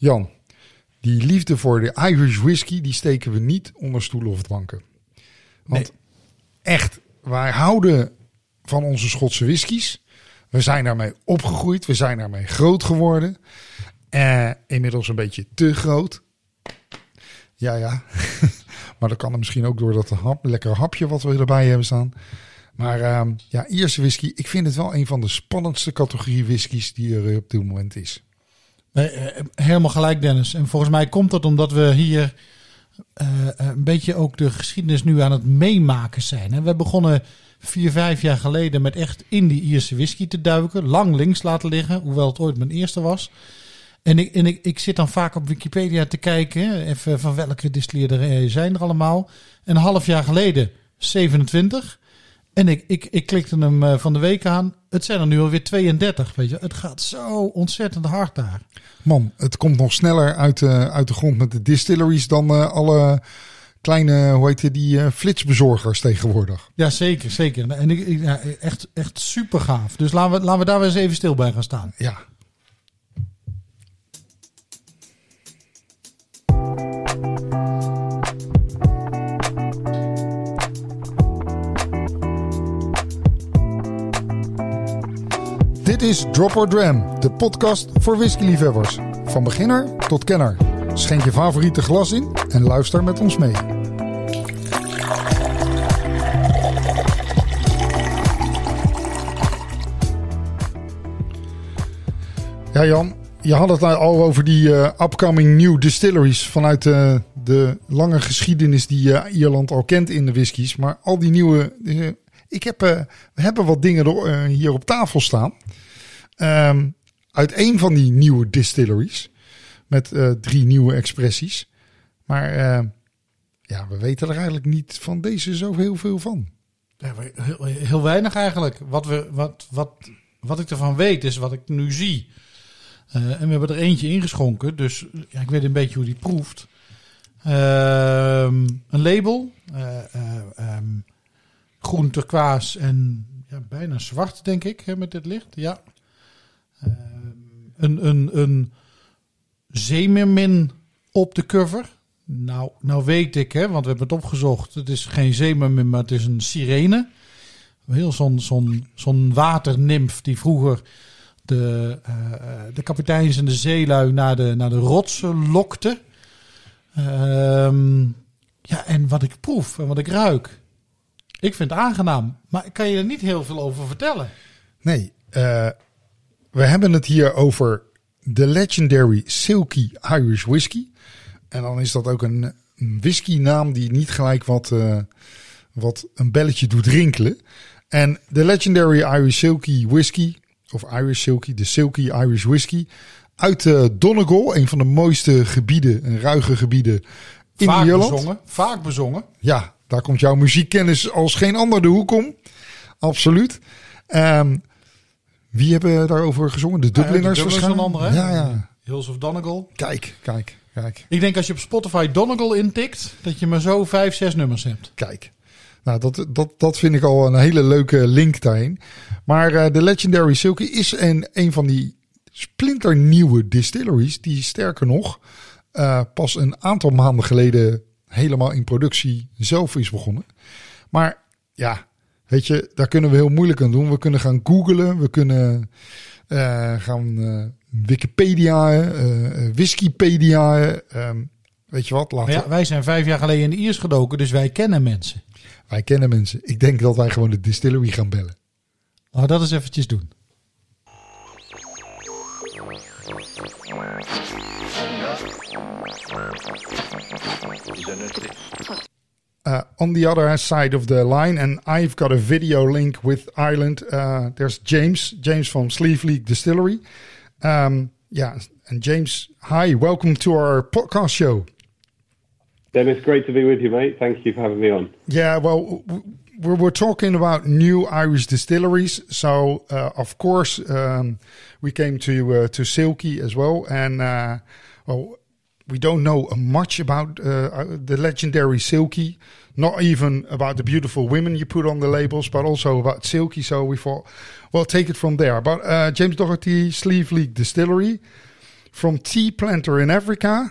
Jan, die liefde voor de Irish whisky, die steken we niet onder stoelen of banken. Want echt, wij houden van onze Schotse whiskies. We zijn daarmee opgegroeid, we zijn daarmee groot geworden. Eh, inmiddels een beetje te groot. Ja, ja. maar dat kan er misschien ook door dat hap, lekker hapje wat we erbij hebben staan. Maar ehm, ja, Ierse whisky, ik vind het wel een van de spannendste categorie whiskies die er op dit moment is. Nee, eh, helemaal gelijk, Dennis. En volgens mij komt dat omdat we hier uh, een beetje ook de geschiedenis nu aan het meemaken zijn. We begonnen vier, vijf jaar geleden met echt in die Ierse whisky te duiken. Lang links laten liggen, hoewel het ooit mijn eerste was. En ik, en ik, ik zit dan vaak op Wikipedia te kijken, even van welke distilleerderijen zijn er allemaal. En een half jaar geleden 27. En ik, ik, ik klikte hem eh, van de week aan. Het zijn er nu alweer 32. Weet je. Het gaat zo ontzettend hard daar. Man, het komt nog sneller uit, de uit de grond met de distilleries dan uh, alle kleine, hoe heet die, flitsbezorgers tegenwoordig. Ja, zeker, zeker. En ik, ja, echt, echt super gaaf. Dus laten we, laten we daar weer eens even stil bij gaan staan. Ja. Dit is Drop or Dram, de podcast voor whiskyliefhebbers. Van beginner tot kenner. Schenk je favoriete glas in en luister met ons mee. Ja Jan, je had het al over die uh, upcoming new distilleries vanuit uh, de lange geschiedenis die uh, Ierland al kent in de whiskies. Maar al die nieuwe... ik heb, we hebben wat dingen hier op tafel staan. Um, uit een van die nieuwe distilleries. Met uh, drie nieuwe expressies. Maar uh, ja, we weten er eigenlijk niet van deze zo heel veel van. Heel, weinig eigenlijk. Wat, we, wat, wat, wat ik ervan weet is wat ik nu zie. Uh, en we hebben er eentje ingeschonken. Dus ja, ik weet een beetje hoe die proeft. een label. Um, groen turquoise en ja, bijna zwart denk ik hè, met dit licht. Ja. Ehm, een, een, een zeemermin op de cover. Nou, nou weet ik, hè, want we hebben het opgezocht. Het is geen zeemermin, maar het is een sirene. Heel zo'n zo'n zo'n waternimf die vroeger de, uh, de kapiteins en de zeelui naar de, naar de rotsen lokte. Um, ja, en wat ik proef en wat ik ruik. Ik vind het aangenaam. Maar ik kan je er niet heel veel over vertellen. Nee, uh, we hebben het hier over de legendary Silky Irish Whisky. En dan is dat ook een, whisky naam die niet gelijk wat, uh, wat een belletje doet rinkelen. En de legendary Irish Silky Whisky, of Irish Silky, de Silky Irish Whisky, uit uh, Donegal, een van de mooiste gebieden, en ruige gebieden in vaak Ierland. Bezongen, vaak bezongen. Ja, daar komt jouw muziekkennis als geen ander de hoek om. Absoluut. Um, wie hebben daarover gezongen? De Dubliners ja, de Dubliners andere, Ja, ja. Hills of Donegal. Kijk, kijk, kijk. Ik denk als je op Spotify Donegal intikt, dat je maar zo vijf, zes nummers hebt. Kijk. Nou, dat, dat, dat vind ik al een hele leuke link daarin. Maar uh, de Legendary Silky is een, een van die splinternieuwe distilleries die sterker nog uh, pas een aantal maanden geleden helemaal in productie zelf is begonnen. Maar ja, Weet je, daar kunnen we heel moeilijk aan doen. We kunnen gaan googlen, we kunnen uh, gaan uh, Wikipedia, uh, Wikipedia. Um, weet je wat? Laten ja, wij zijn vijf jaar geleden in de Iers gedoken, dus wij kennen mensen. Wij kennen mensen. Ik denk dat wij gewoon de distillery gaan bellen. Nou, dat is eventjes doen. Uh, on the other side of the line, and I've got a video link with Ireland. Uh, there's James, James from Sliabh Liag Distillery. Um, yeah, and James, hi, welcome to our podcast show. Dennis, great to be with you, mate. Thank you for having me on. Yeah, well, we're, we're talking about new Irish distilleries, so uh, of course um, we came to uh, to Silkie as well, and uh, well we don't know much about uh, uh, the legendary Silkie, not even about the beautiful women you put on the labels, but also about Silkie. So we thought, well, take it from there. But uh, James Doherty Sliabh Liag Distillery, from tea planter in Africa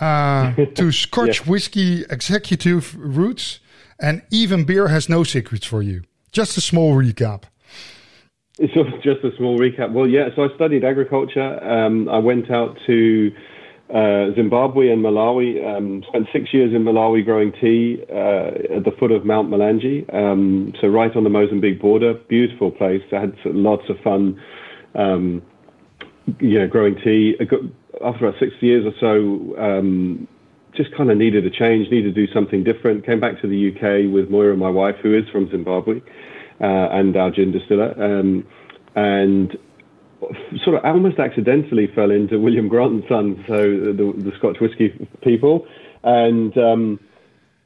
uh, to Scotch Yeah. whiskey executive roots, and even beer has no secrets for you. Just a small recap. It's just a small recap. Well, yeah, so I studied agriculture. Um, I went out to uh, Zimbabwe and Malawi, um, spent six years in Malawi growing tea uh, at the foot of Mount Mulanje, um, so right on the Mozambique border. Beautiful place. I had lots of fun, um, you know, growing tea. After about six years or so, um, just kind of needed a change, needed to do something different. Came back to the UK with Moira, and my wife, who is from Zimbabwe, uh, and our gin distiller. Um, and sort of almost accidentally fell into William Grant and Sons, so the, the Scotch whisky people, and um,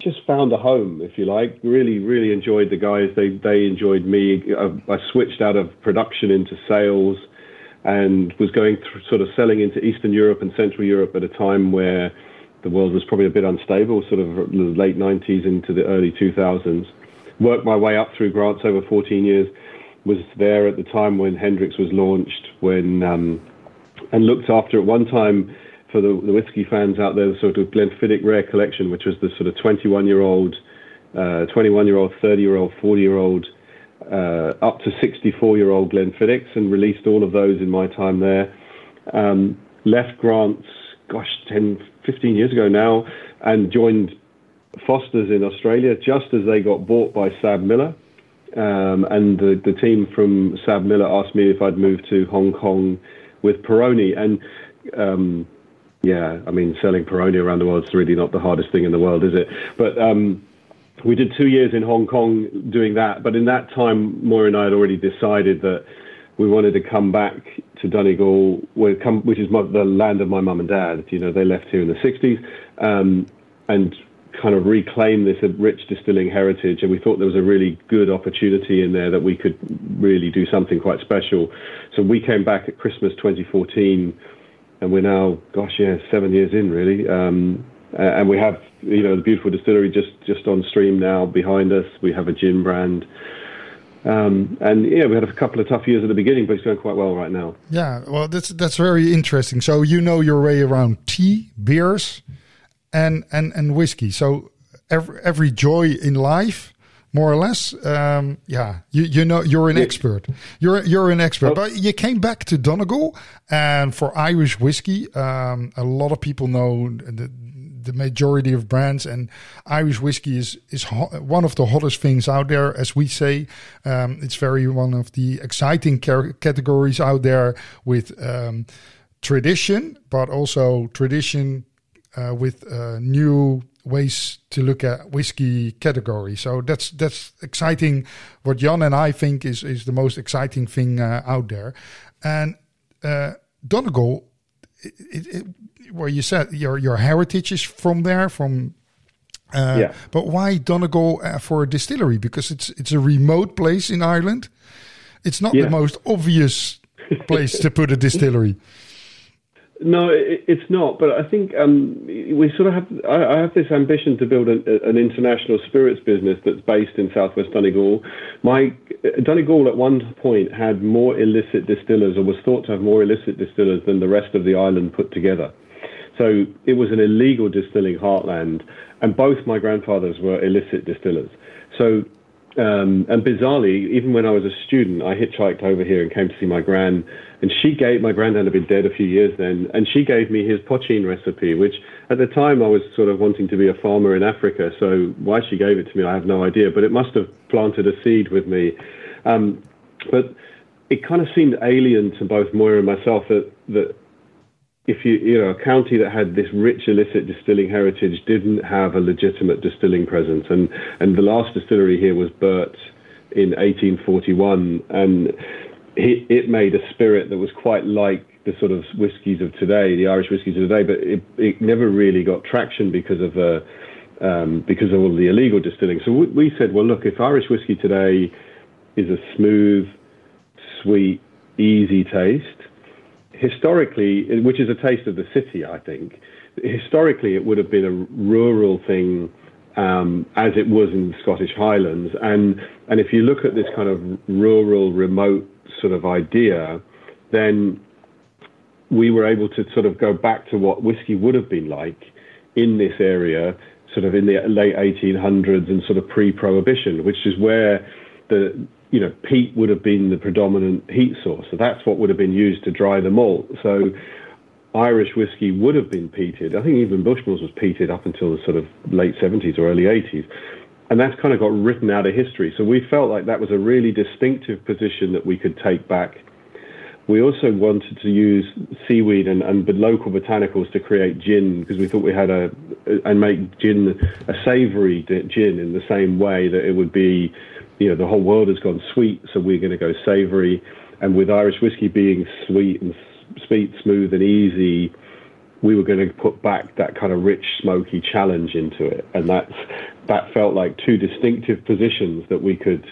just found a home, if you like. Really, really enjoyed the guys. They they enjoyed me. I, I switched out of production into sales, and was going through sort of selling into Eastern Europe and Central Europe at a time where the world was probably a bit unstable, sort of late 90s into the early 2000s. Worked my way up through Grants over 14 years was there at the time when Hendrick's was launched, when um, and looked after at one time for the, the whiskey fans out there, the sort of Glenfiddich Rare Collection, which was the sort of 21 year old, uh, 21 year old, 30 year old, 40 year old, uh, up to 64 year old Glenfiddichs, and released all of those in my time there. Um, left Grants, gosh, 10, 15 years ago now, and joined Foster's in Australia just as they got bought by SABMiller. Um, and the, the team from SABMiller asked me if I'd move to Hong Kong with Peroni. And um, yeah, I mean, selling Peroni around the world is really not the hardest thing in the world, is it? But um, we did two years in Hong Kong doing that. But in that time, Moira and I had already decided that we wanted to come back to Donegal, which is my, the land of my mum and dad. You know, they left here in the 60s. Um, and kind of reclaim this rich distilling heritage, and we thought there was a really good opportunity in there that we could really do something quite special. So we came back at Christmas 2014, and we're now, gosh, yeah, seven years in really, um, and we have you know the beautiful distillery just just on stream now behind us. We have a gin brand. Um, and yeah, we had a couple of tough years at the beginning, but it's going quite well right now. Yeah, well, that's that's very interesting. So you know your way around tea, beers, and and and whiskey. So every every joy in life, more or less. Um, yeah, you you know you're an expert. You're you're an expert. Oh. But you came back to Donegal, and for Irish whiskey, um, a lot of people know the the majority of brands and Irish whiskey is is ho- one of the hottest things out there, as we say. Um, it's very one of the exciting categories out there with um, tradition, but also tradition uh, with uh, new ways to look at whiskey category. So that's that's exciting. What Jan and I think is is the most exciting thing uh, out there. And uh, Donegal, it, it, it, where you said your your heritage is from there, from. Uh, Yeah. But why Donegal uh, for a distillery? Because it's it's a remote place in Ireland. It's not Yeah. the most obvious place to put a distillery. No, it, it's not. But I think um, we sort of have. I, I have this ambition to build an, an international spirits business that's based in Southwest Donegal. My Donegal at one point had more illicit distillers, or was thought to have more illicit distillers than the rest of the island put together. So it was an illegal distilling heartland, and both my grandfathers were illicit distillers. So, um, and bizarrely, even when I was a student, I hitchhiked over here and came to see my gran, and she gave my granddad had been dead a few years then, and she gave me his poitín recipe, which at the time I was sort of wanting to be a farmer in Africa. So why she gave it to me, I have no idea, but it must have planted a seed with me. Um, but it kind of seemed alien to both Moira and myself that that if you you know a county that had this rich illicit distilling heritage didn't have a legitimate distilling presence. And and the last distillery here was Burt in 1841 and it, it made a spirit that was quite like the sort of whiskies of today the Irish whiskies of today but it, it never really got traction because of uh, um, because of all the illegal distilling. So we, we said well look if Irish whiskey today is a smooth sweet easy taste historically, which is a taste of the city, I think, historically it would have been a rural thing um, as it was in the Scottish Highlands. And, and if you look at this kind of rural, remote sort of idea, then we were able to sort of go back to what whiskey would have been like in this area, sort of in the late 1800s and sort of pre-prohibition, which is where the you know peat would have been the predominant heat source. So that's what would have been used to dry the malt. So Irish whiskey would have been peated. I think even Bushmills was peated up until the sort of late 70s or early 80s. And that's kind of got written out of history. So we felt like that was a really distinctive position that we could take back. We also wanted to use seaweed and, and local botanicals to create gin because we thought we had a, and make gin a savory gin in the same way that it would be, you know, the whole world has gone sweet, so we're going to go savory. And with Irish whiskey being sweet and sweet, smooth, and easy, we were going to put back that kind of rich, smoky challenge into it, and that's that felt like two distinctive positions that we could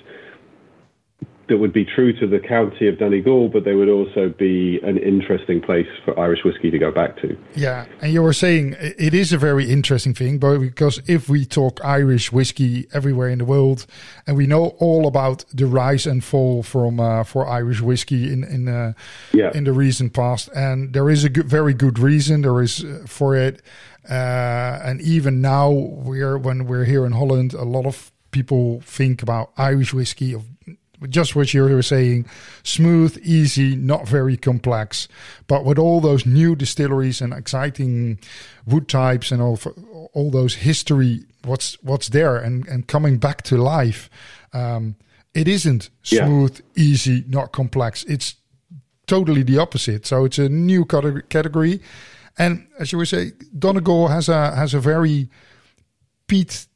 that would be true to the county of Donegal, but they would also be an interesting place for Irish whiskey to go back to. Yeah, and you were saying it is a very interesting thing, but because if we talk Irish whiskey everywhere in the world, and we know all about the rise and fall from uh, for Irish whiskey in in uh, yeah. in the recent past, and there is a good, very good reason there is uh, for it, uh, and even now we're when we're here in Holland, a lot of people think about Irish whiskey of just what you were saying, smooth, easy, not very complex. But with all those new distilleries and exciting wood types and all all those history, what's what's there and and coming back to life, um, it isn't smooth, yeah. easy, not complex. It's totally the opposite. So it's a new category, and as you were saying, Donegal has a has a very peat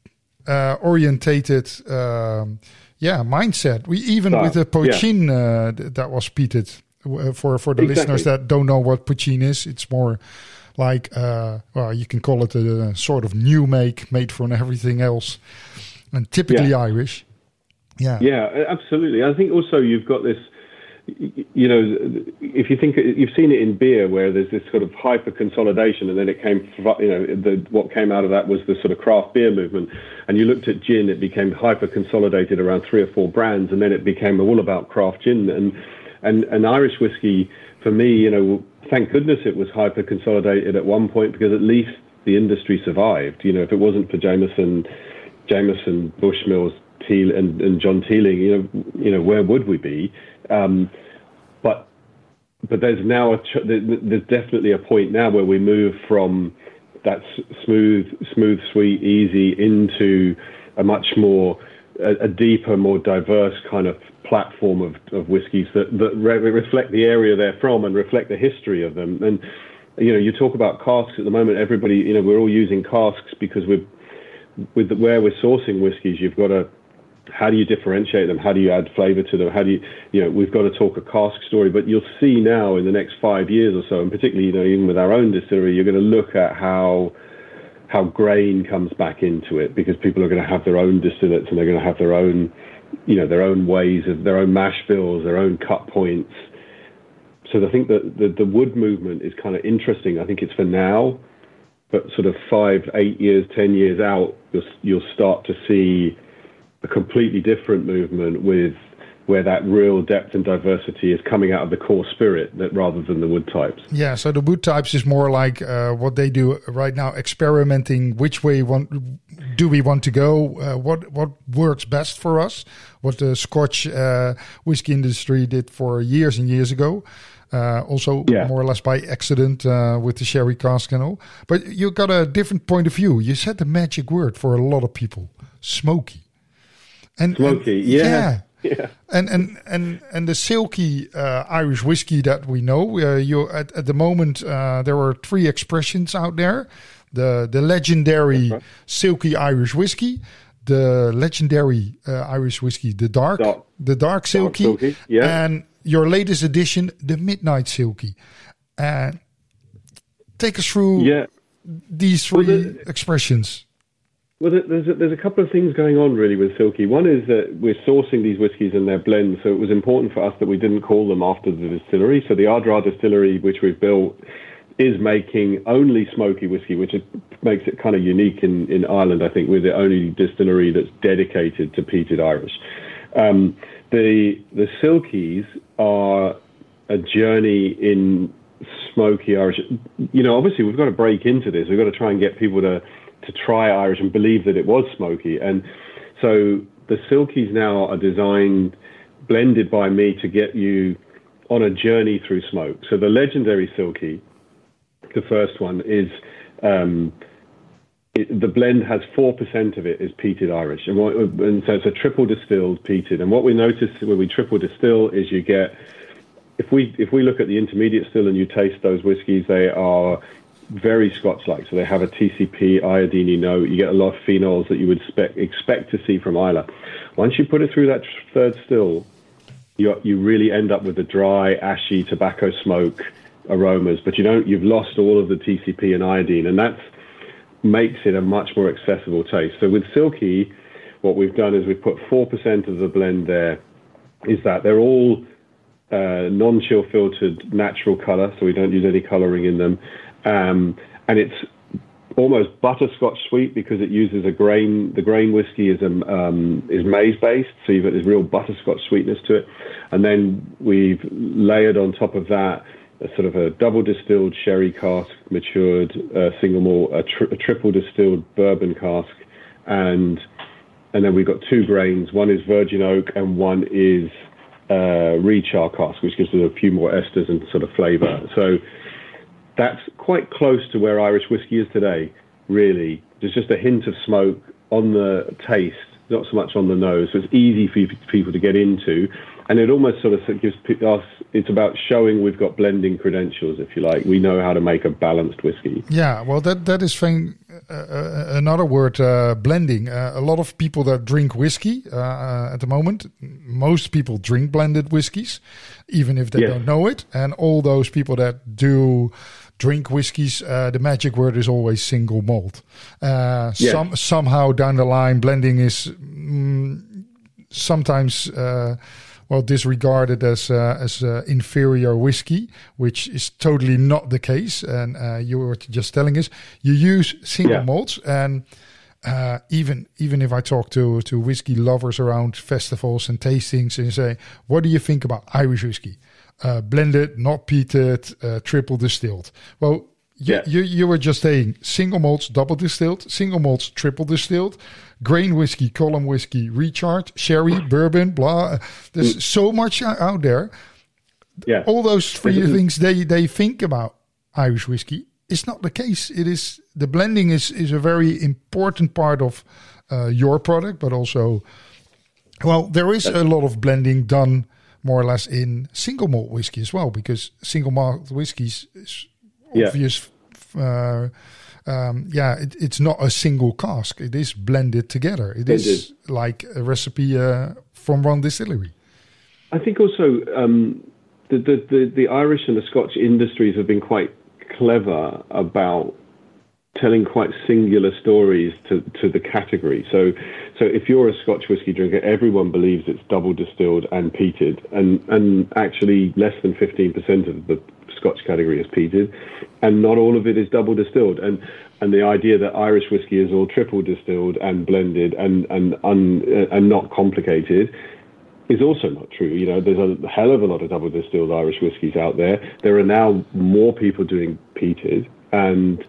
uh, orientated. Um, yeah mindset. We even with the poitín yeah. uh, that was peated uh, for for the exactly. listeners that don't know what poitín is. It's more like uh, well, you can call it a, a, sort of new make made from everything else, and typically yeah. Irish. Yeah, yeah, absolutely. I think also you've got this you know, if you think you've seen it in beer, where there's this sort of hyper consolidation, and then it came, you know, the, what came out of that was the sort of craft beer movement. And you looked at gin, it became hyper consolidated around three or four brands, and then it became all about craft gin. And and and Irish whiskey, for me, you know, thank goodness it was hyper consolidated at one point because at least the industry survived. You know, if it wasn't for Jameson, Jameson, Bushmills, Teal, and, and John Teeling, you know, you know, where would we be? Um, but but there's now a there's definitely a point now where we move from that smooth, smooth, sweet, easy into a much more a, a deeper, more diverse kind of platform of, of whiskies that that re- reflect the area they're from and reflect the history of them. And you know, you talk about casks at the moment. Everybody, you know, we're all using casks because we're with the, where we're sourcing whiskies. You've got to how do you differentiate them? How do you add flavor to them? How do you, you know, we've got to talk a cask story, but you'll see now in the next five years or so, and particularly, you know, even with our own distillery, you're going to look at how, how grain comes back into it because people are going to have their own distillates and they're going to have their own, you know, their own ways of their own mash bills, their own cut points. So I think that the, the wood movement is kind of interesting. I think it's for now, but sort of five, eight years, ten years out, you'll, you'll start to see a completely different movement with where that real depth and diversity is coming out of the core spirit that rather than the wood types. Yeah, so the wood types is more like uh, what they do right now, experimenting which way want, do we want to go, uh, what what works best for us, what the Scotch uh, whiskey industry did for years and years ago. Uh, also, yeah. more or less by accident uh, with the sherry cask and all. But you got a different point of view. You said the magic word for a lot of people: smoky. And, Smoky, and, yeah. yeah. Yeah. And and and and the silkie uh, Irish whiskey that we know, uh, you at, at the moment uh, there were three expressions out there: the the legendary right. silkie Irish whiskey, the legendary uh, Irish whiskey, the dark, dark. the dark silkie, dark silkie. Yeah. and your latest edition, the midnight silkie. And take us through yeah. these three well, the, expressions. Well, there's a, there's a couple of things going on really with Silkie. One is that we're sourcing these whiskies and their blends, so it was important for us that we didn't call them after the distillery. So the Ardara distillery, which we've built, is making only smoky whiskey, which makes it kind of unique in, in Ireland. I think we're the only distillery that's dedicated to peated Irish. Um, the the Silkies are a journey in smoky Irish. You know, obviously we've got to break into this. We've got to try and get people to to try Irish and believe that it was smoky. And so the silkies now are designed, blended by me to get you on a journey through smoke. So the legendary silkie, the first one is. Um, it, the blend has four percent of it is peated Irish, and, what, and so it's a triple distilled peated. And what we notice when we triple distill is you get if we if we look at the intermediate still and you taste those whiskies, they are very Scotch-like. So they have a TCP iodine note. You get a lot of phenols that you would expect expect to see from Islay. Once you put it through that third still, you you really end up with a dry, ashy tobacco smoke aromas, but you don't. You've lost all of the TCP and iodine, and that makes it a much more accessible taste. So with Silkie, what we've done is we've put four percent of the blend there. Is that they're all uh, non-chill filtered natural color, so we don't use any coloring in them, um, and it's almost butterscotch sweet because it uses a grain. The grain whiskey is um, um, is maize based, so you've got this real butterscotch sweetness to it, and then we've layered on top of that a sort of a double distilled sherry cask, matured uh, single malt, a, tri- a triple distilled bourbon cask, and and then we've got two grains. One is virgin oak, and one is uh, rechar cask, which gives us a few more esters and sort of flavour. So that's quite close to where Irish whiskey is today. Really, there's just a hint of smoke on the taste, not so much on the nose. So it's easy for people to get into and it almost sort of gives us it's about showing we've got blending credentials if you like we know how to make a balanced whiskey yeah well that that is thing, uh, uh, another word uh, blending uh, a lot of people that drink whiskey uh, uh, at the moment most people drink blended whiskeys even if they yes. don't know it and all those people that do drink whiskeys, uh, the magic word is always single malt. Uh, yes. Some somehow down the line, blending is mm, sometimes uh, well disregarded as uh, as uh, inferior whiskey, which is totally not the case. And uh, you were just telling us you use single yeah. malts, and uh, even even if I talk to to whiskey lovers around festivals and tastings, and say, "What do you think about Irish whiskey? Uh, blended, not peated, uh, triple distilled?" Well. You, yeah. you, you were just saying single malts, double distilled, single malts, triple distilled grain whiskey, column whiskey, recharge, sherry, bourbon, blah. There's mm. so much out there. Yeah. All those three things they, they think about Irish whiskey. It's not the case. It is the blending is, is a very important part of uh, your product, but also, well, there is a lot of blending done more or less in single malt whiskey as well, because single malt whiskies is obvious. Yeah. Uh, um, yeah, it, it's not a single cask. It is blended together. It is like a recipe uh, from one distillery. I think also um, the, the, the, the Irish and the Scotch industries have been quite clever about telling quite singular stories to, to the category. So, so if you're a Scotch whisky drinker, everyone believes it's double distilled and peated, and and actually less than 15% of the Scotch category is peated, and not all of it is double distilled. And and the idea that Irish whiskey is all triple distilled and blended and and un, uh, and not complicated is also not true. You know, there's a hell of a lot of double distilled Irish whiskies out there. There are now more people doing peated, and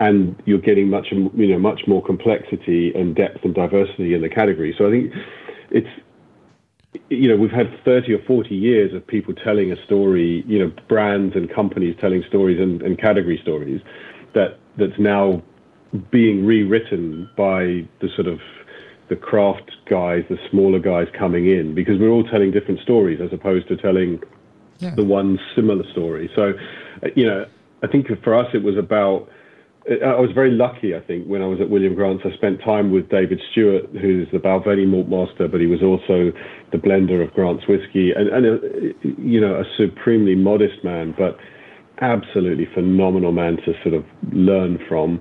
and you're getting much you know much more complexity and depth and diversity in the category. So I think it's you know, we've had 30 or 40 years of people telling a story, you know, brands and companies telling stories and, and category stories that that's now being rewritten by the sort of the craft guys, the smaller guys coming in, because we're all telling different stories as opposed to telling yeah. the one similar story. So, you know, I think for us it was about I was very lucky, I think, when I was at William Grant's. I spent time with David Stewart, who's the Balvenie malt master, but he was also the blender of Grant's whiskey, and, and a, you know, a supremely modest man, but absolutely phenomenal man to sort of learn from.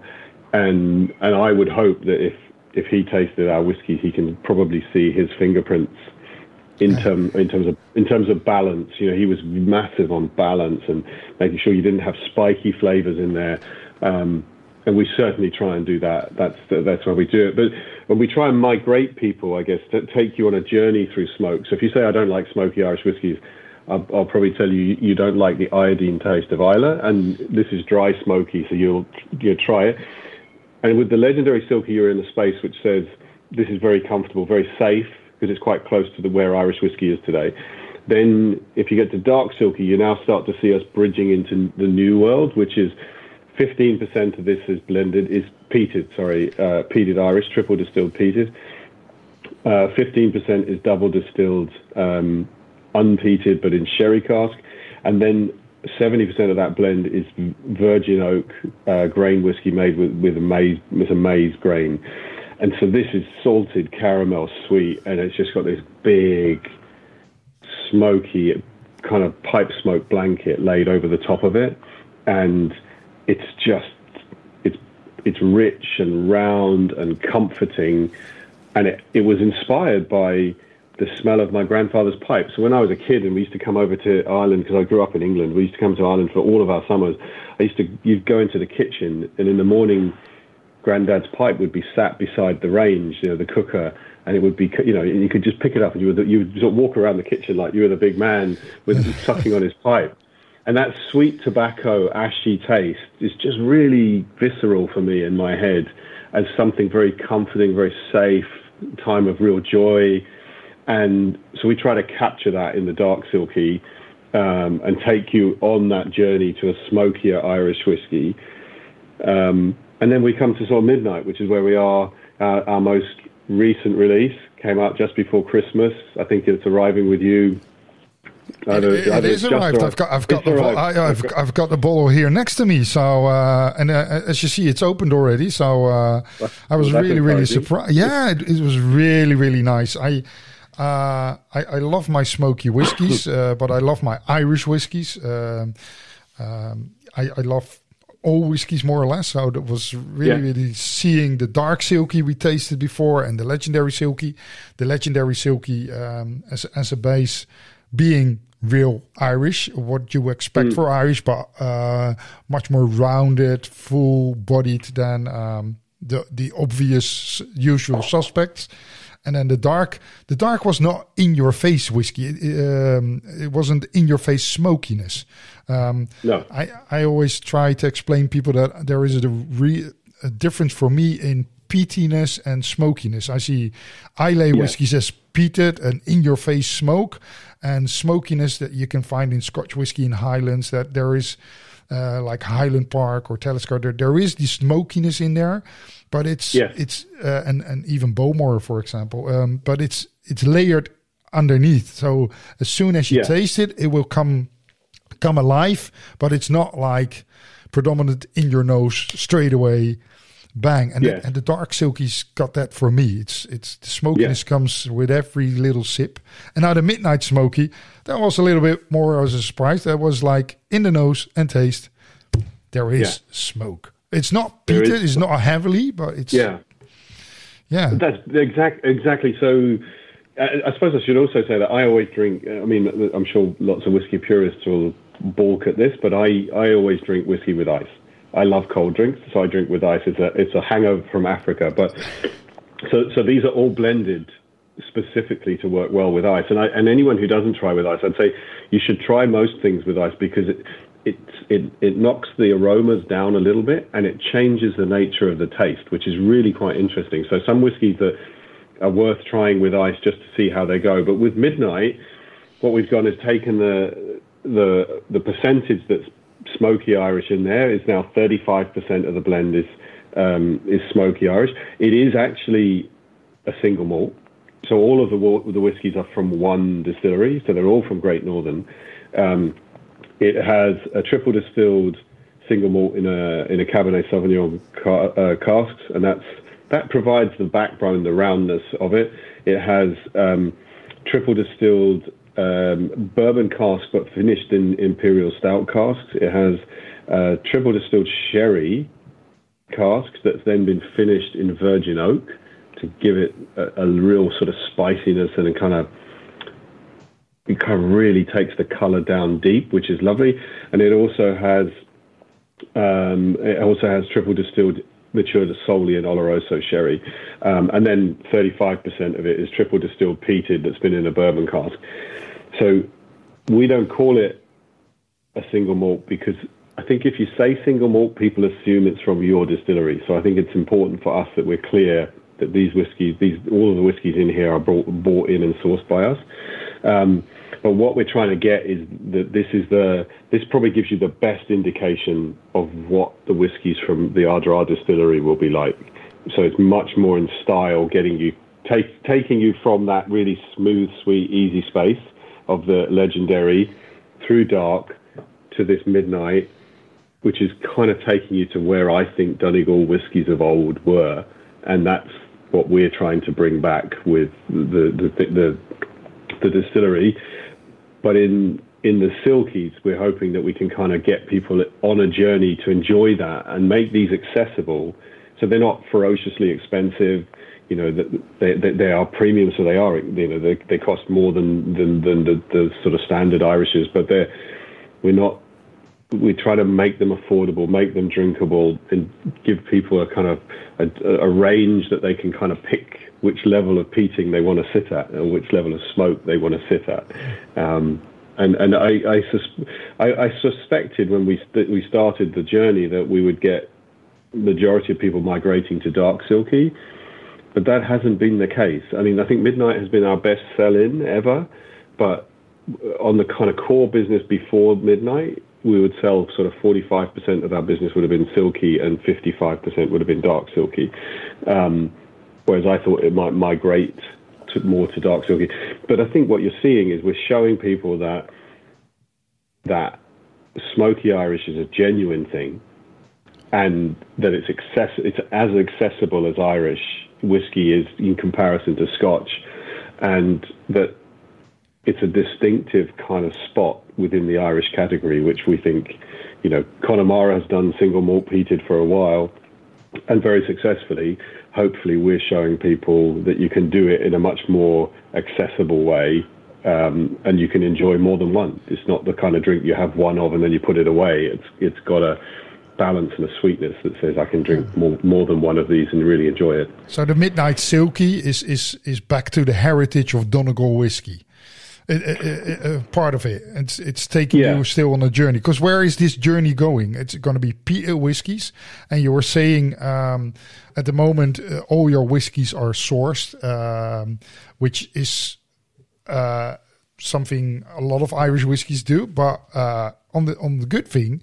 And and I would hope that if if he tasted our whiskey, he can probably see his fingerprints in term in terms of in terms of balance. You know, he was massive on balance and making sure you didn't have spiky flavors in there. Um, and we certainly try and do that. That's that's why we do it. But when we try and migrate people, I guess, to take you on a journey through smoke. So if you say I don't like smoky Irish whiskies, I'll, I'll, probably tell you you don't like the iodine taste of Islay, and this is dry smoky, so you'll you'll try it. And with the legendary silkie, you're in the space which says this is very comfortable, very safe, because it's quite close to the where Irish whiskey is today. Then, if you get to dark silkie, you now start to see us bridging into the new world, which is 15% of this is blended, is peated, sorry, uh, peated Irish, triple distilled peated. Uh, 15% is double distilled um, unpeated but in sherry cask, and then 70% of that blend is virgin oak uh, grain whiskey made with, with a maize with a maize grain, and so this is salted caramel sweet, and it's just got this big smoky kind of pipe smoke blanket laid over the top of it, and it's just it's it's rich and round and comforting, and it, it was inspired by the smell of my grandfather's pipe. So when I was a kid and we used to come over to Ireland, because I grew up in England, we used to come to Ireland for all of our summers. I used to, you'd go into the kitchen and in the morning, granddad's pipe would be sat beside the range, you know, the cooker, and it would be, you know, you could just pick it up and you would, you would sort of walk around the kitchen like you were the big man with sucking on his pipe. And that sweet tobacco, ashy taste is just really visceral for me in my head as something very comforting, very safe, time of real joy and so we try to capture that in the dark silkie um, and take you on that journey to a smokier Irish whiskey. Um, and then we come to sort of midnight, which is where we are. Uh, our most recent release came out just before Christmas. I think it's arriving with you. Either, it, it is arrived. arrived. I've got, I've got, the, I, have I've got the bottle here next to me. So, uh, and uh, as you see, it's opened already. So, uh, I was really, really surprised. Yeah, it, it was really, really nice. I, uh, I, I, love my smoky whiskies, uh, but I love my Irish whiskies. Um, um, I, I, love all whiskies more or less. So that was really, yeah. really seeing the dark silkie we tasted before and the legendary silkie, The legendary silkie um, as, as a base being real Irish, what you expect mm. for Irish, but uh, much more rounded, full bodied than um, the the obvious usual suspects. And then the dark, the dark was not in your face whiskey. It, um, it wasn't in your face smokiness. Um, no, I I always try to explain people that there is a, re, a difference for me in peatiness and smokiness. I see Islay yeah. whiskies as peated and in your face smoke, and smokiness that you can find in Scotch whiskey in Highlands. That there is. Uh, like Highland Park or Talisker, there, there is the smokiness in there, but it's yes. it's uh, and and even Bowmore, for example. Um, but it's it's layered underneath. So as soon as you taste it, it will come come alive. But it's not like predominant in your nose straight away. Bang and the, and the dark silkies got that for me. It's it's the smokiness comes with every little sip. And now the midnight smoky, that was a little bit more as a surprise. That was like in the nose and taste. There is smoke. It's not peated. It's not heavily, but it's yeah, yeah. That's exact exactly. So, uh, I suppose I should also say that I always drink. I mean, I'm sure lots of whiskey purists will balk at this, but I I always drink whiskey with ice. I love cold drinks, so I drink with ice. It's a it's a hangover from Africa, but so so these are all blended specifically to work well with ice. And I, and anyone who doesn't try with ice, I'd say you should try most things with ice because it, it, it, it knocks the aromas down a little bit and it changes the nature of the taste, which is really quite interesting. So some whiskies that are worth trying with ice just to see how they go. But with Midnight, what we've done is taken the the the percentage that's smoky Irish in there is now 35% of the blend is um, is smoky Irish. It is actually a single malt, so all of the the whiskies are from one distillery, so they're all from Great Northern. Um, it has a triple distilled single malt in a in a Cabernet Sauvignon car, uh, casks, and that's that provides the backbone, the roundness of it. It has um, triple distilled um, bourbon cask, but finished in imperial stout casks. It has uh, triple distilled sherry casks that's then been finished in virgin oak to give it a, a real sort of spiciness and a kind of it kind of really takes the color down deep, which is lovely. And it also has um, it also has triple distilled matured solely in Oloroso sherry, um, and then 35% of it is triple distilled peated that's been in a bourbon cask. So we don't call it a single malt because I think if you say single malt, people assume it's from your distillery. So I think it's important for us that we're clear that these whiskies, these all of the whiskies in here are brought, bought in and sourced by us. Um, but what we're trying to get is that this is the this probably gives you the best indication of what the whiskies from the Ardara distillery will be like. So it's much more in style, getting you take, taking you from that really smooth, sweet, easy space of the legendary through dark to this midnight, which is kind of taking you to where I think Donegal whiskies of old were, and that's what we're trying to bring back with the the, the, the distillery. But in in the silkies, we're hoping that we can kind of get people on a journey to enjoy that and make these accessible, so they're not ferociously expensive. You know, they, they, they are premium, so they are. You know, they, they cost more than than, than the, the sort of standard Irishes, but they're we're not we try to make them affordable, make them drinkable, and give people a kind of a, a, range that they can kind of pick which level of peating they want to sit at, or which level of smoke they want to sit at. Um, and and I I, sus- I, I, suspected when we st- we started the journey that we would get majority of people migrating to dark silkie, but that hasn't been the case. I mean, I think Midnight has been our best sell-in ever, but on the kind of core business before Midnight, we would sell sort of 45% of our business would have been silkie and 55% would have been dark silkie. Um, whereas I thought it might migrate to more to dark silkie. But I think what you're seeing is we're showing people that that smoky Irish is a genuine thing and that it's access it's as accessible as Irish whiskey is in comparison to Scotch and that it's a distinctive kind of spot within the Irish category, which we think, you know, Connemara has done single malt peated for a while and very successfully. Hopefully, we're showing people that you can do it in a much more accessible way um, and you can enjoy more than one. It's not the kind of drink you have one of and then you put it away. It's it's got a balance and a sweetness that says I can drink more more than one of these and really enjoy it. So the Midnight Silkie is is is back to the heritage of Donegal whiskey a, a, part of it. It's it's taking yeah. you still on a journey. Because where is this journey going? It's going to be peat whiskies, and you were saying um, at the moment uh, all your whiskies are sourced, um, which is uh, something a lot of Irish whiskies do. But uh, on the on the good thing,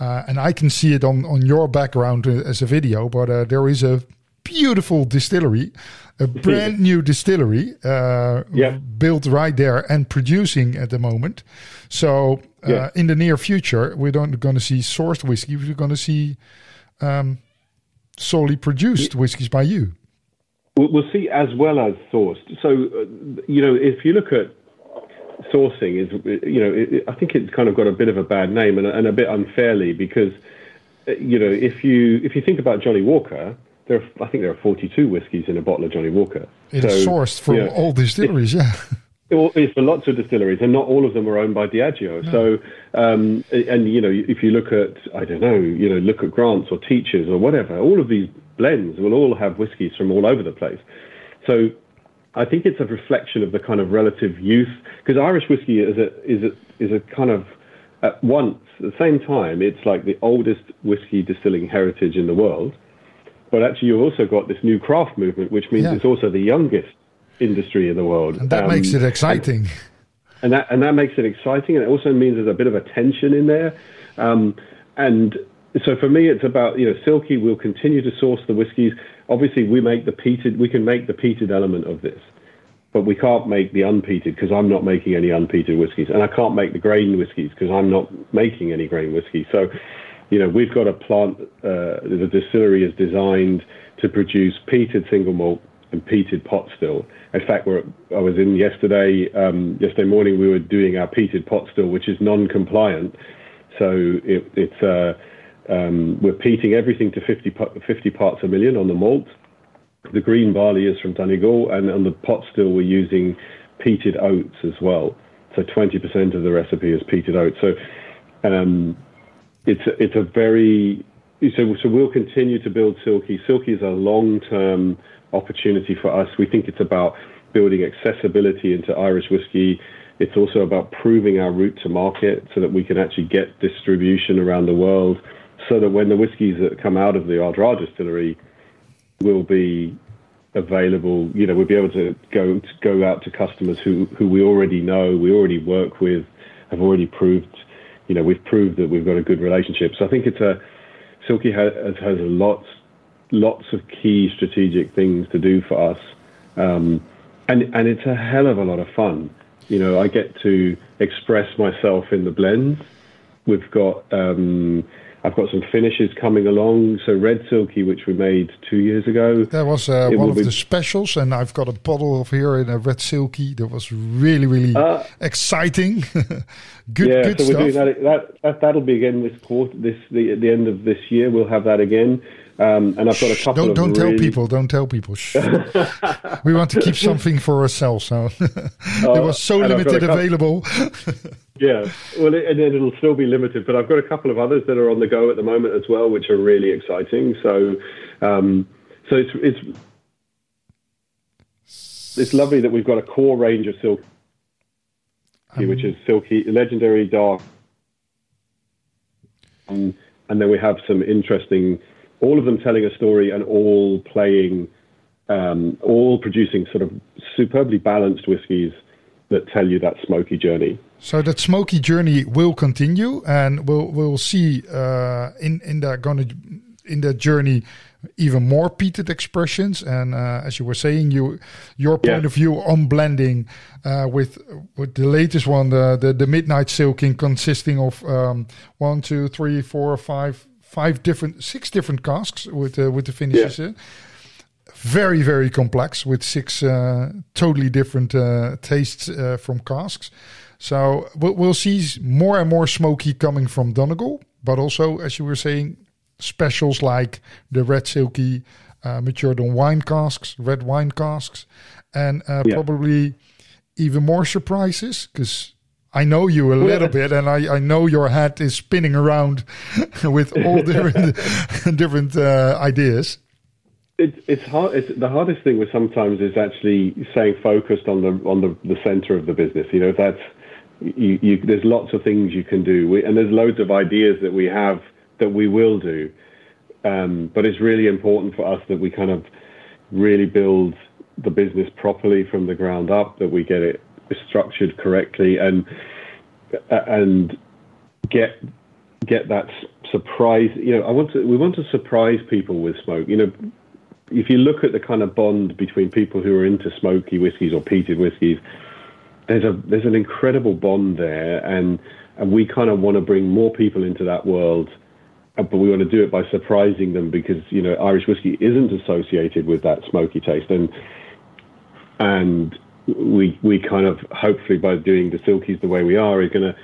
uh, and I can see it on on your background uh, as a video, but uh, there is a beautiful distillery a brand new distillery uh, yeah. built right there and producing at the moment. So uh, yeah. in the near future, we're not going to see sourced whiskey. We're going to see um, solely produced yeah. whiskies by you. We'll see as well as sourced. So uh, you know, if you look at sourcing, is you know, it, I think it's kind of got a bit of a bad name and, and a bit unfairly because you know, if you if you think about Johnnie Walker there are, I think there are 42 whiskies in a bottle of Johnnie Walker. It's so, sourced from you know, all distilleries, yeah. It's for lots of distilleries, and not all of them are owned by Diageo. No. So, um, and you know, if you look at, I don't know, you know, look at Grants or Teachers or whatever, all of these blends will all have whiskies from all over the place. So, I think it's a reflection of the kind of relative youth, because Irish whiskey is a is a is a kind of at once at the same time, it's like the oldest whiskey distilling heritage in the world but actually, you've also got this new craft movement, which means yeah. it's also the youngest industry in the world. And that um, makes it exciting. And, and, that and that makes it exciting, and it also means there's a bit of a tension in there. Um, and so for me, it's about you know, Silkie will continue to source the whiskies. Obviously, we make the peated. We can make the peated element of this, but we can't make the unpeated because I'm not making any unpeated whiskies, and I can't make the grain whiskies because I'm not making any grain whiskey. So you know, we've got a plant, uh, the distillery is designed to produce peated single malt and peated pot still. In fact, we're, I was in yesterday, um, yesterday morning, we were doing our peated pot still, which is non-compliant. So it, it's, uh, we're peating everything to 50, 50 parts a million on the malt. The green barley is from Donegal, and on the pot still, we're using peated oats as well. So 20% of the recipe is peated oats. So um, it's a, it's a very so so we'll continue to build Silkie. Silkie is a long term opportunity for us. We think it's about building accessibility into Irish whiskey, It's also about proving our route to market so that we can actually get distribution around the world so that when the whiskies that come out of the Ardara distillery will be available, you know, we'll be able to go to go out to customers who, who we already know, we already work with, have already proved, you know, we've proved that we've got a good relationship. So I think it's a Silkie has, has lots lots of key strategic things to do for us, um, and and it's a hell of a lot of fun. You know, I get to express myself in the blends. We've got um, I've got some finishes coming along. So Red Silkie, which we made two years ago. That was uh, one of be... the specials, and I've got a bottle of here in a Red Silkie. That was really, really uh, exciting. good, yeah, good so stuff. we're doing that, that, that. That'll be again this quarter. This the at the end of this year. We'll have that again. Um, and I've got a couple. Don't don't really... tell people. Don't tell people. we want to keep something for ourselves. So uh, it was so limited available. yeah, well, it, and it'll still be limited. But I've got a couple of others that are on the go at the moment as well, which are really exciting. So, um, so it's it's it's lovely that we've got a core range of silk, um, which is silkie, legendary dark, and then we have some interesting all of them telling a story and all playing, um, all producing sort of superbly balanced whiskies that tell you that smoky journey. So that smoky journey will continue, and we'll we'll see uh, in in that gonna in that journey even more peated expressions. And uh, as you were saying, you your point yeah. of view on blending uh, with with the latest one, the the, the midnight silkie, consisting of um, one, two, three, four, five five different, six different casks with uh, with the finishes. Yeah. Very very complex with six uh, totally different uh, tastes uh, from casks. So we'll, we'll see more and more smoky coming from Donegal, but also as you were saying, specials like the red silkie uh, matured on wine casks, red wine casks, and uh, yeah. probably even more surprises because I know you a little bit, and I, I know your head is spinning around with all different different uh, ideas. It's it's hard. It's, the hardest thing with sometimes is actually staying focused on the on the, the center of the business. You know, that's you, you, there's lots of things you can do, we, and there's loads of ideas that we have that we will do. Um, but it's really important for us that we kind of really build the business properly from the ground up, that we get it structured correctly and and get get that surprise. You know, I want to we want to surprise people with smoke. You know, if you look at the kind of bond between people who are into smoky whiskies or peated whiskies, there's a there's an incredible bond there, and and we kind of want to bring more people into that world. But we want to do it by surprising them because you know Irish whiskey isn't associated with that smoky taste, and and we we kind of hopefully by doing the silkies the way we are is going to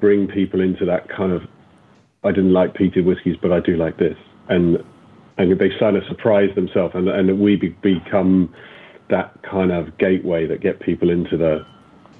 bring people into that kind of I didn't like peated whiskies, but I do like this, and and they kind of surprise themselves, and and we be, become that kind of gateway that get people into the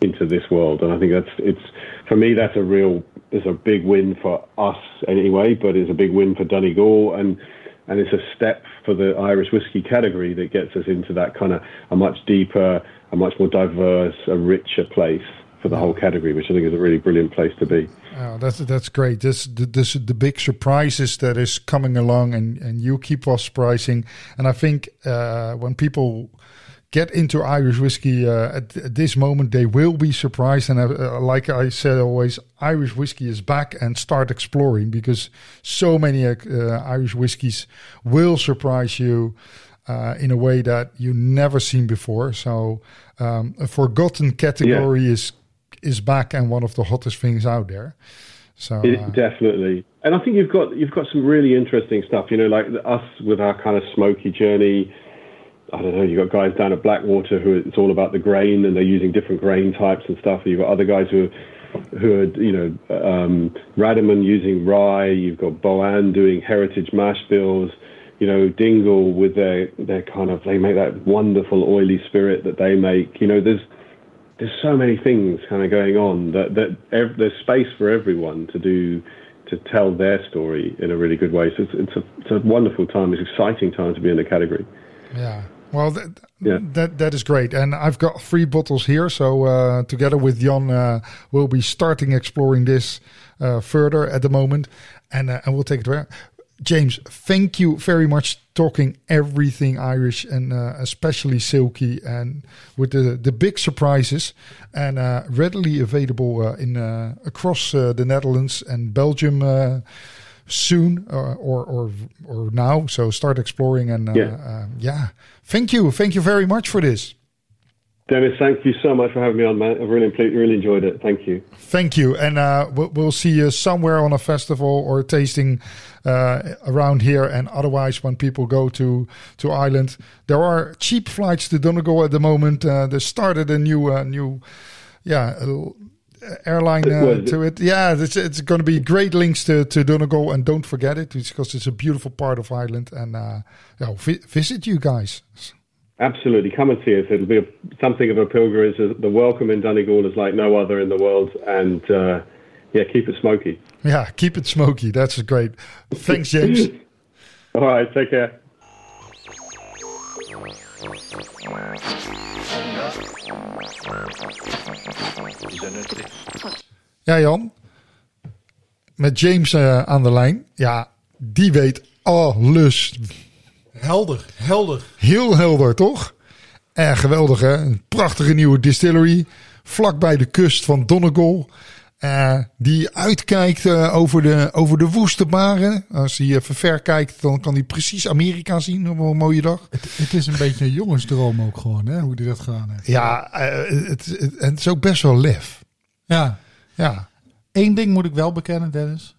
into this world, and I think that's it's for me that's a real it's a big win for us anyway, but it's a big win for Donegal and and it's a step for the Irish whiskey category that gets us into that kind of a much deeper a much more diverse, a richer place for the whole category, which I think is a really brilliant place to be. Oh, that's that's great. This this the big surprises that is coming along, and and you keep us surprising. And I think uh, when people get into Irish whiskey uh, at, at, this moment, they will be surprised. And uh, like I said always, Irish whiskey is back and start exploring because so many uh, Irish whiskies will surprise you uh, in a way that you never seen before. So um, a forgotten category yeah. is is back and one of the hottest things out there. So it, uh, definitely, and I think you've got you've got some really interesting stuff. You know, like us with our kind of smoky journey. I don't know. You've got guys down at Blackwater who it's all about the grain, and they're using different grain types and stuff. You've got other guys who are, who are you know um, Rademon using rye. You've got Boann doing heritage mash bills you know, Dingle with their their kind of they make that wonderful oily spirit that they make. You know, there's there's so many things kind of going on that that ev- there's space for everyone to do to tell their story in a really good way. So it's it's a it's a wonderful time. It's an exciting time to be in the category. Yeah. Well, that, Yeah. that that is great, and I've got three bottles here. So uh, together with Jan, uh, we'll be starting exploring this uh, further at the moment, and uh, and we'll take it there. James, thank you very much talking everything Irish and uh, especially silkie and with the the big surprises and uh, readily available uh, in uh, across uh, the Netherlands and Belgium. Soon uh, or or or now so start exploring and uh, Yeah. uh, yeah thank you thank you very much for this Dennis, thank you so much for having me on, man. I've really, really enjoyed it. Thank you. thank you and uh we'll, we'll see you somewhere on a festival or tasting uh around here and otherwise when people go to to Ireland there are cheap flights to Donegal at the moment uh they started a new uh, new yeah airline uh, it? to it yeah it's, it's going to be great links to, to Donegal and don't forget it because it's a beautiful part of Ireland and uh yeah, vi- visit you guys Absolutely, come and see us. It'll be a, something of a pilgrimage. The welcome in Donegal is like no other in the world, and uh, yeah, keep it smoky. Yeah, keep it smoky. That's great. Thanks, James. All right, take care. Ja, Jan. Met James eh, aan de lijn. Ja, die weet alles. Helder, helder. Heel helder, toch? En geweldig, hè? Een prachtige nieuwe distillery. Vlak bij de kust van Donegal. Eh, die uitkijkt eh, over, de, over de woeste baren. Als hij even ver kijkt, dan kan hij precies Amerika zien op een mooie dag. Het, het is een beetje een jongensdroom ook gewoon, hè, hoe hij dat gedaan heeft. Ja, eh, het, het, en het is ook best wel lef. Ja, Ja, één ding moet ik wel bekennen, Dennis.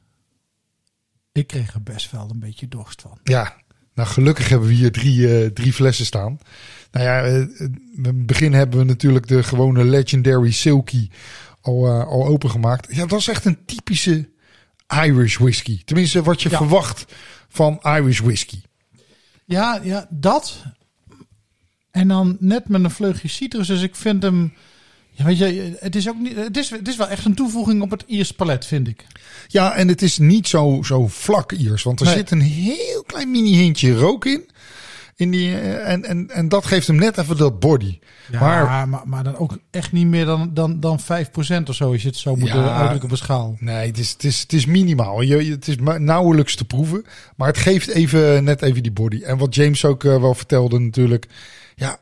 Ik kreeg er best wel een beetje dorst van. Ja, nou gelukkig hebben we hier drie, drie flessen staan. Nou ja, in het begin hebben we natuurlijk de gewone Legendary Silky al, eh, al opengemaakt. Ja, dat is echt een typische Irish whisky. Tenminste, wat je Ja. verwacht van Irish whisky. Ja, ja, dat. En dan net met een vleugje citrus. Dus ik vind hem. Ja, weet je, het is ook niet. Het is, het is wel echt een toevoeging op het Iers palet, vind ik. Ja, en het is niet zo, zo vlak Iers, want er Nee. zit een heel klein mini hintje rook in. In die, eh, en, en, en dat geeft hem net even dat body. Ja, Maar maar, maar, dan ook echt niet meer dan, dan, dan 5% of zo, als je het zo moet Ja. eh, uitdrukken op een schaal. Nee, het is, het is, het is minimaal. Je, het is nauwelijks te proeven. Maar het geeft even, net even die body. En wat James ook eh, wel vertelde natuurlijk. Ja,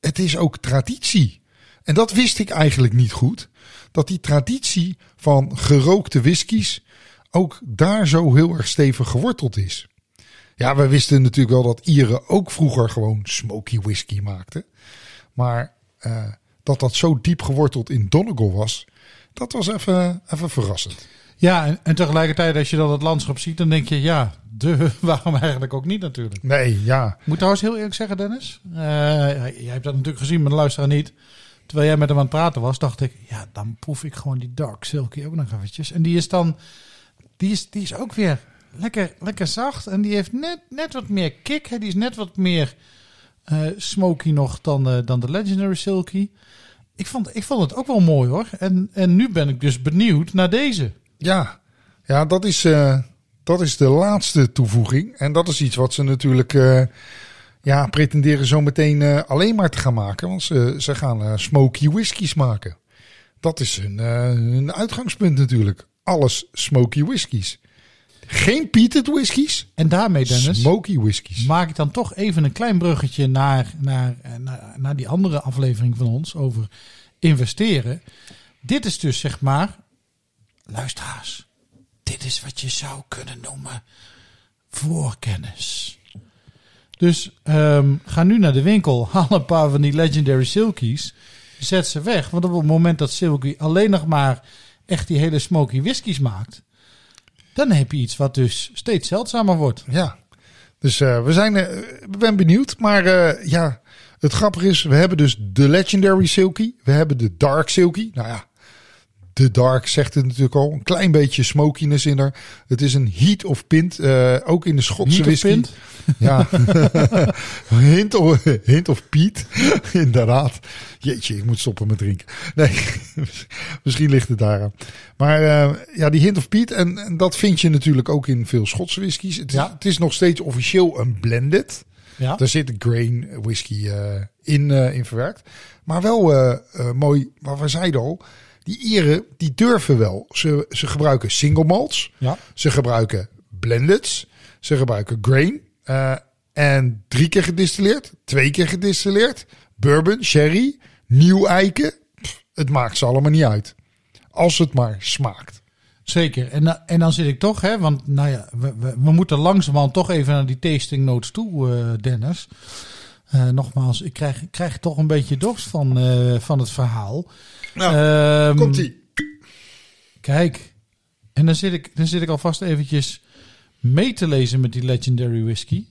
het is ook traditie. En dat wist ik eigenlijk niet goed. Dat die traditie van gerookte whiskies ook daar zo heel erg stevig geworteld is. Ja, we wisten natuurlijk wel dat Ieren ook vroeger gewoon smoky whisky maakten. Maar eh, dat dat zo diep geworteld in Donegal was, dat was even, even verrassend. Ja, en, en tegelijkertijd als je dan het landschap ziet, dan denk je, ja, de, waarom eigenlijk ook niet natuurlijk. Nee, ja. Ik moet trouwens heel eerlijk zeggen, Dennis. eh, jij hebt dat natuurlijk gezien, maar de luisteraar niet. Terwijl jij met hem aan het praten was, dacht ik, ja, dan proef ik gewoon die Dark Silky ook nog eventjes. En die is dan, die is, die is ook weer lekker, lekker zacht. En die heeft net, net wat meer kick. Hè. Die is net wat meer eh, smoky nog dan de, dan de Legendary Silky. Ik vond, ik vond het ook wel mooi hoor. En, en nu ben ik dus benieuwd naar deze. Ja, ja dat, is, eh, dat is de laatste toevoeging. En dat is iets wat ze natuurlijk eh, ja, pretenderen zo meteen eh, alleen maar te gaan maken. Want ze, ze gaan eh, smoky whiskies maken. Dat is hun, eh, hun uitgangspunt natuurlijk. Alles smoky whiskies. Geen peated whiskies, En daarmee, Dennis, smoky whiskies. maak ik dan toch even een klein bruggetje naar, naar, naar, naar die andere aflevering van ons over investeren. Dit is dus zeg maar, luisteraars, dit is wat je zou kunnen noemen voorkennis. Dus ehm, ga nu naar de winkel, haal een paar van die Legendary Silkies, zet ze weg. Want op het moment dat Silky alleen nog maar echt die hele smoky whiskies maakt, dan heb je iets wat dus steeds zeldzamer wordt. Ja, dus eh, we zijn eh, we ben benieuwd. Maar eh, ja, het grappige is, we hebben dus de Legendary Silky. We hebben de Dark Silky. Nou ja, de Dark zegt het natuurlijk al. Een klein beetje smokiness in er. Het is een heat of pint. eh, ook in de Schotse Heat of whisky. pint? Ja, hint of, hint of Piet. Inderdaad. Jeetje, ik moet stoppen met drinken. Nee, misschien ligt het daaraan. Maar eh, ja, die hint of Piet. En, en dat vind je natuurlijk ook in veel Schotse whiskies. Het, Ja. het is nog steeds officieel een blended. Ja. Daar zit grain whisky eh, in, in verwerkt. Maar wel mooi, wat we zeiden al. Die Ieren, die durven wel. Ze, ze gebruiken single malts. Ja. Ze gebruiken blendeds. Ze gebruiken grain. eh, en drie keer gedistilleerd. Twee keer gedistilleerd. Bourbon, sherry, nieuw eiken. Pff, het maakt ze allemaal niet uit. Als het maar smaakt. Zeker. En, da- en dan zit ik toch, hè, want nou ja, we, we, we moeten langzamerhand toch even naar die tasting notes toe, eh, Dennis. Eh, nogmaals, ik krijg, krijg toch een beetje dorst van, eh, van het verhaal. Nou, Ehm, komt-ie. Kijk, en dan zit, ik, dan zit ik alvast eventjes mee te lezen met die Legendary Whisky.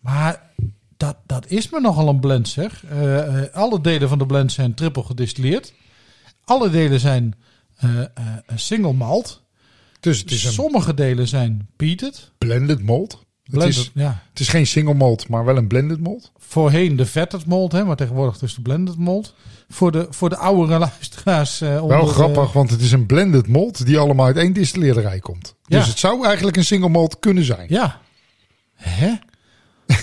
Maar dat, dat is me nogal een blend, zeg. Eh, eh, alle delen van de blend zijn triple gedistilleerd. Alle delen zijn eh, single malt. Dus het is een Sommige delen zijn peated. blended malt. Het is, ja. het is geen single malt, maar wel een blended malt. Voorheen de vetted malt, hè, maar tegenwoordig dus de blended malt. Voor de, voor de oudere luisteraars. eh, onder Wel grappig, want het is een blended malt die allemaal uit één distilleerderij komt. Ja. Dus het zou eigenlijk een single malt kunnen zijn. ja. Hè?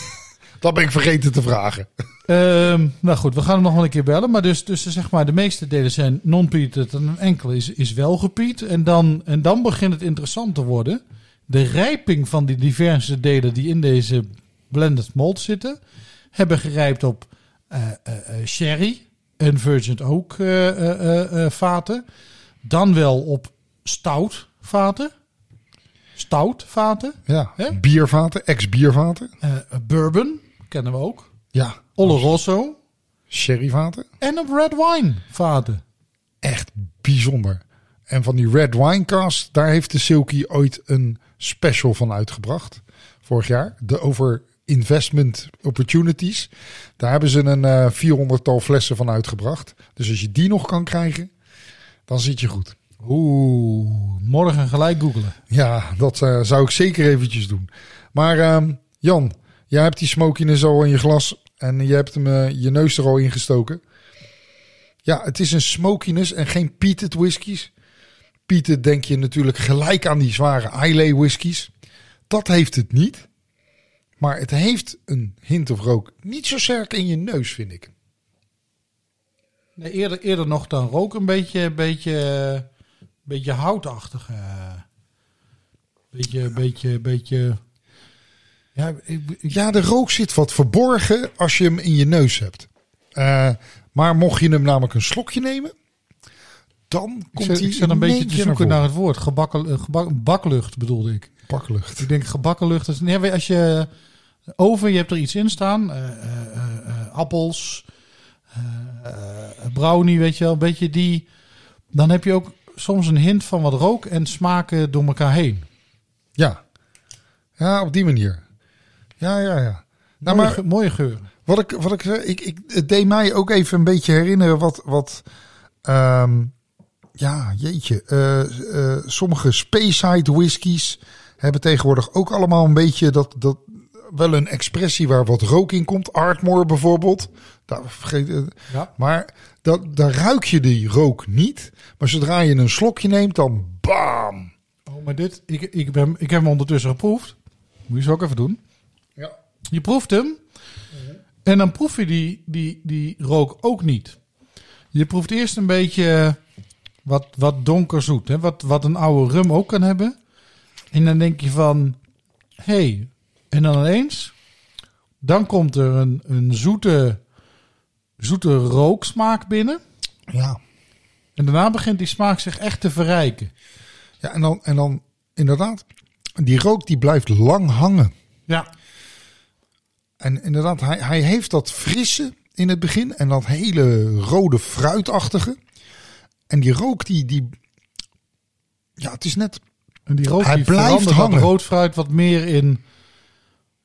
Dat ben ik vergeten te vragen. Ehm, nou goed, we gaan hem nog wel een keer bellen. Maar dus, dus zeg maar, de meeste delen zijn non-peated en een enkele is, is wel gepiet. En dan, en dan begint het interessant te worden. De rijping van die diverse delen die in deze blended malt zitten, hebben gerijpt op eh, eh, eh, sherry en virgin oak eh, vaten. Dan wel op stout vaten. Stout vaten. Ja, Hè? biervaten, ex-biervaten. Bourbon, kennen we ook. Ja, Oloroso. sherryvaten. En op red wine vaten. Echt bijzonder. En van die Red Wine Cast, daar heeft de Silky ooit een special van uitgebracht. Vorig jaar. De over investment opportunities. Daar hebben ze een eh 400-tal flessen van uitgebracht. Dus als je die nog kan krijgen, dan zit je goed. Oeh, morgen gelijk googelen. Ja, dat eh, zou ik zeker eventjes doen. Maar ehm, Jan, jij hebt die smokiness al in je glas en je hebt hem eh, je neus er al in gestoken. Ja, het is een smokiness en geen peated whiskies. Peated denk je natuurlijk gelijk aan die zware Islay whiskies. Dat heeft het niet. Maar het heeft een hint of rook. Niet zo sterk in je neus, vind ik. Nee, eerder, eerder nog dan rook een beetje, beetje, beetje houtachtig. eh. Beetje, beetje, beetje. Ja, ik, ik- Ja, de rook zit wat verborgen als je hem in je neus hebt. Eh, maar mocht je hem namelijk een slokje nemen, dan komt ik zit een beetje te zoeken naar naar het woord. Gebakken, eh, gebak, baklucht bedoelde ik. voren. Paklucht. Ik denk gebakken lucht. Is, nee, als je oven, je hebt er iets in staan. eh, eh, appels, brownie, weet je wel. Een beetje die. Dan heb je ook soms een hint van wat rook en smaken door elkaar heen. Ja. ja, op die manier. Ja, ja, ja. Nou, mooie, maar mooie geuren. wat ik, wat ik, zei, ik, ik, het deed mij ook even een beetje herinneren wat, wat ehm, ja, jeetje, eh, eh, sommige Speyside whiskies hebben tegenwoordig ook allemaal een beetje dat, dat, wel een expressie waar wat rook in komt. Ardmore bijvoorbeeld. Daar vergeet, eh, Ja. maar dat, daar ruik je die rook niet. Maar zodra je een slokje neemt, dan bam. Oh, maar dit, ik, ik, ben, ik heb hem ondertussen geproefd. Moet je zo ook even doen. Ja. Je proeft hem. En dan proef je die, die, die rook ook niet. Je proeft eerst een beetje wat, wat donkerzoet. Hè? Wat, wat een oude rum ook kan hebben. En dan denk je van... Hé. Hey. En dan ineens... Dan komt er een, een zoete, zoete rooksmaak binnen. Ja. En daarna begint die smaak zich echt te verrijken. Ja, en dan, en dan inderdaad, die rook die blijft lang hangen. Ja. En inderdaad, hij, hij heeft dat frisse in het begin en dat hele rode fruitachtige. En die rook die, die ja, het is net, En die rook Hij die blijft hangen. rood fruit wat meer in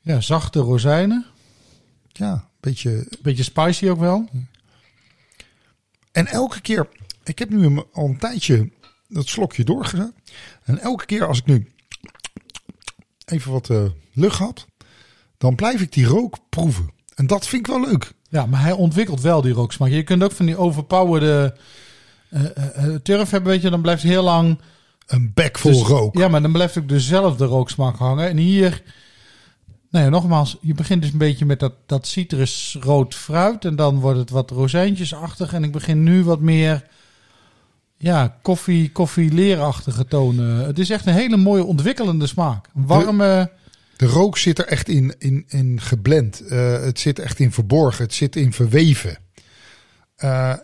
ja, zachte rozijnen. ja, een beetje. Beetje spicy ook wel. En elke keer, ik heb nu al een tijdje dat slokje doorgezet. En elke keer als ik nu even wat eh, lucht had, dan blijf ik die rook proeven. En dat vind ik wel leuk. Ja, maar hij ontwikkelt wel die rooksmaak. Je kunt ook van die overpowerde eh, turf hebben, weet je. Dan blijft heel lang... Een bek vol dus- rook. Ja, maar dan blijft ook dezelfde rooksmaak hangen. En hier Nee, nogmaals, je begint dus een beetje met dat, dat citrusrood fruit. En dan wordt het wat rozijntjesachtig. En ik begin nu wat meer ja, koffie, koffie-leerachtige tonen. Het is echt een hele mooie ontwikkelende smaak. Een warme... De rook zit er echt in, in, in geblend. Uh, het zit echt in verborgen. Het zit in verweven. Uh,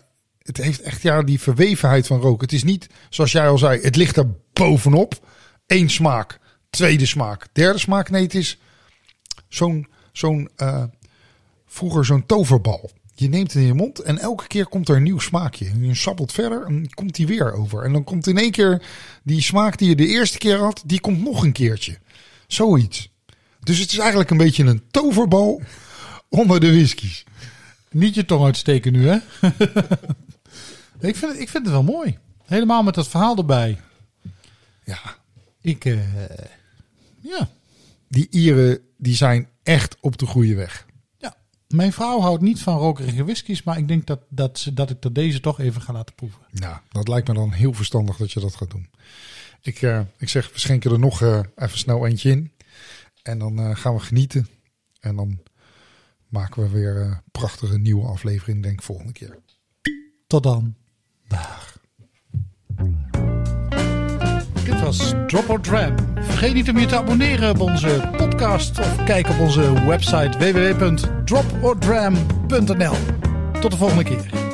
het heeft echt ja, die verwevenheid van rook. Het is niet, zoals jij al zei, het ligt er bovenop. Eén smaak, tweede smaak, derde smaak. Nee, het is zo'n, zo'n uh, vroeger zo'n toverbal. Je neemt het in je mond en elke keer komt er een nieuw smaakje. En je sappelt verder en komt die weer over. En dan komt in één keer die smaak die je de eerste keer had, die komt nog een keertje. Zoiets. Dus het is eigenlijk een beetje een toverbal onder de whiskies. Niet je tong uitsteken nu, hè? ik, vind het, ik vind het wel mooi. Helemaal met dat verhaal erbij. Ja. Ik, uh, ja. Die Ieren, die zijn echt op de goede weg. Ja. Mijn vrouw houdt niet van rokerige whiskies, maar ik denk dat, dat, ze, dat ik er deze toch even ga laten proeven. Nou, dat lijkt me dan heel verstandig dat je dat gaat doen. Ik, uh, ik zeg, we schenken er nog uh, even snel eentje in. En dan gaan we genieten. En dan maken we weer een prachtige nieuwe aflevering, denk ik, volgende keer. Tot dan. Dag. Dit was Drop or Dram. Vergeet niet om je te abonneren op onze podcast of kijk op onze website www.dropordram.nl. Tot de volgende keer.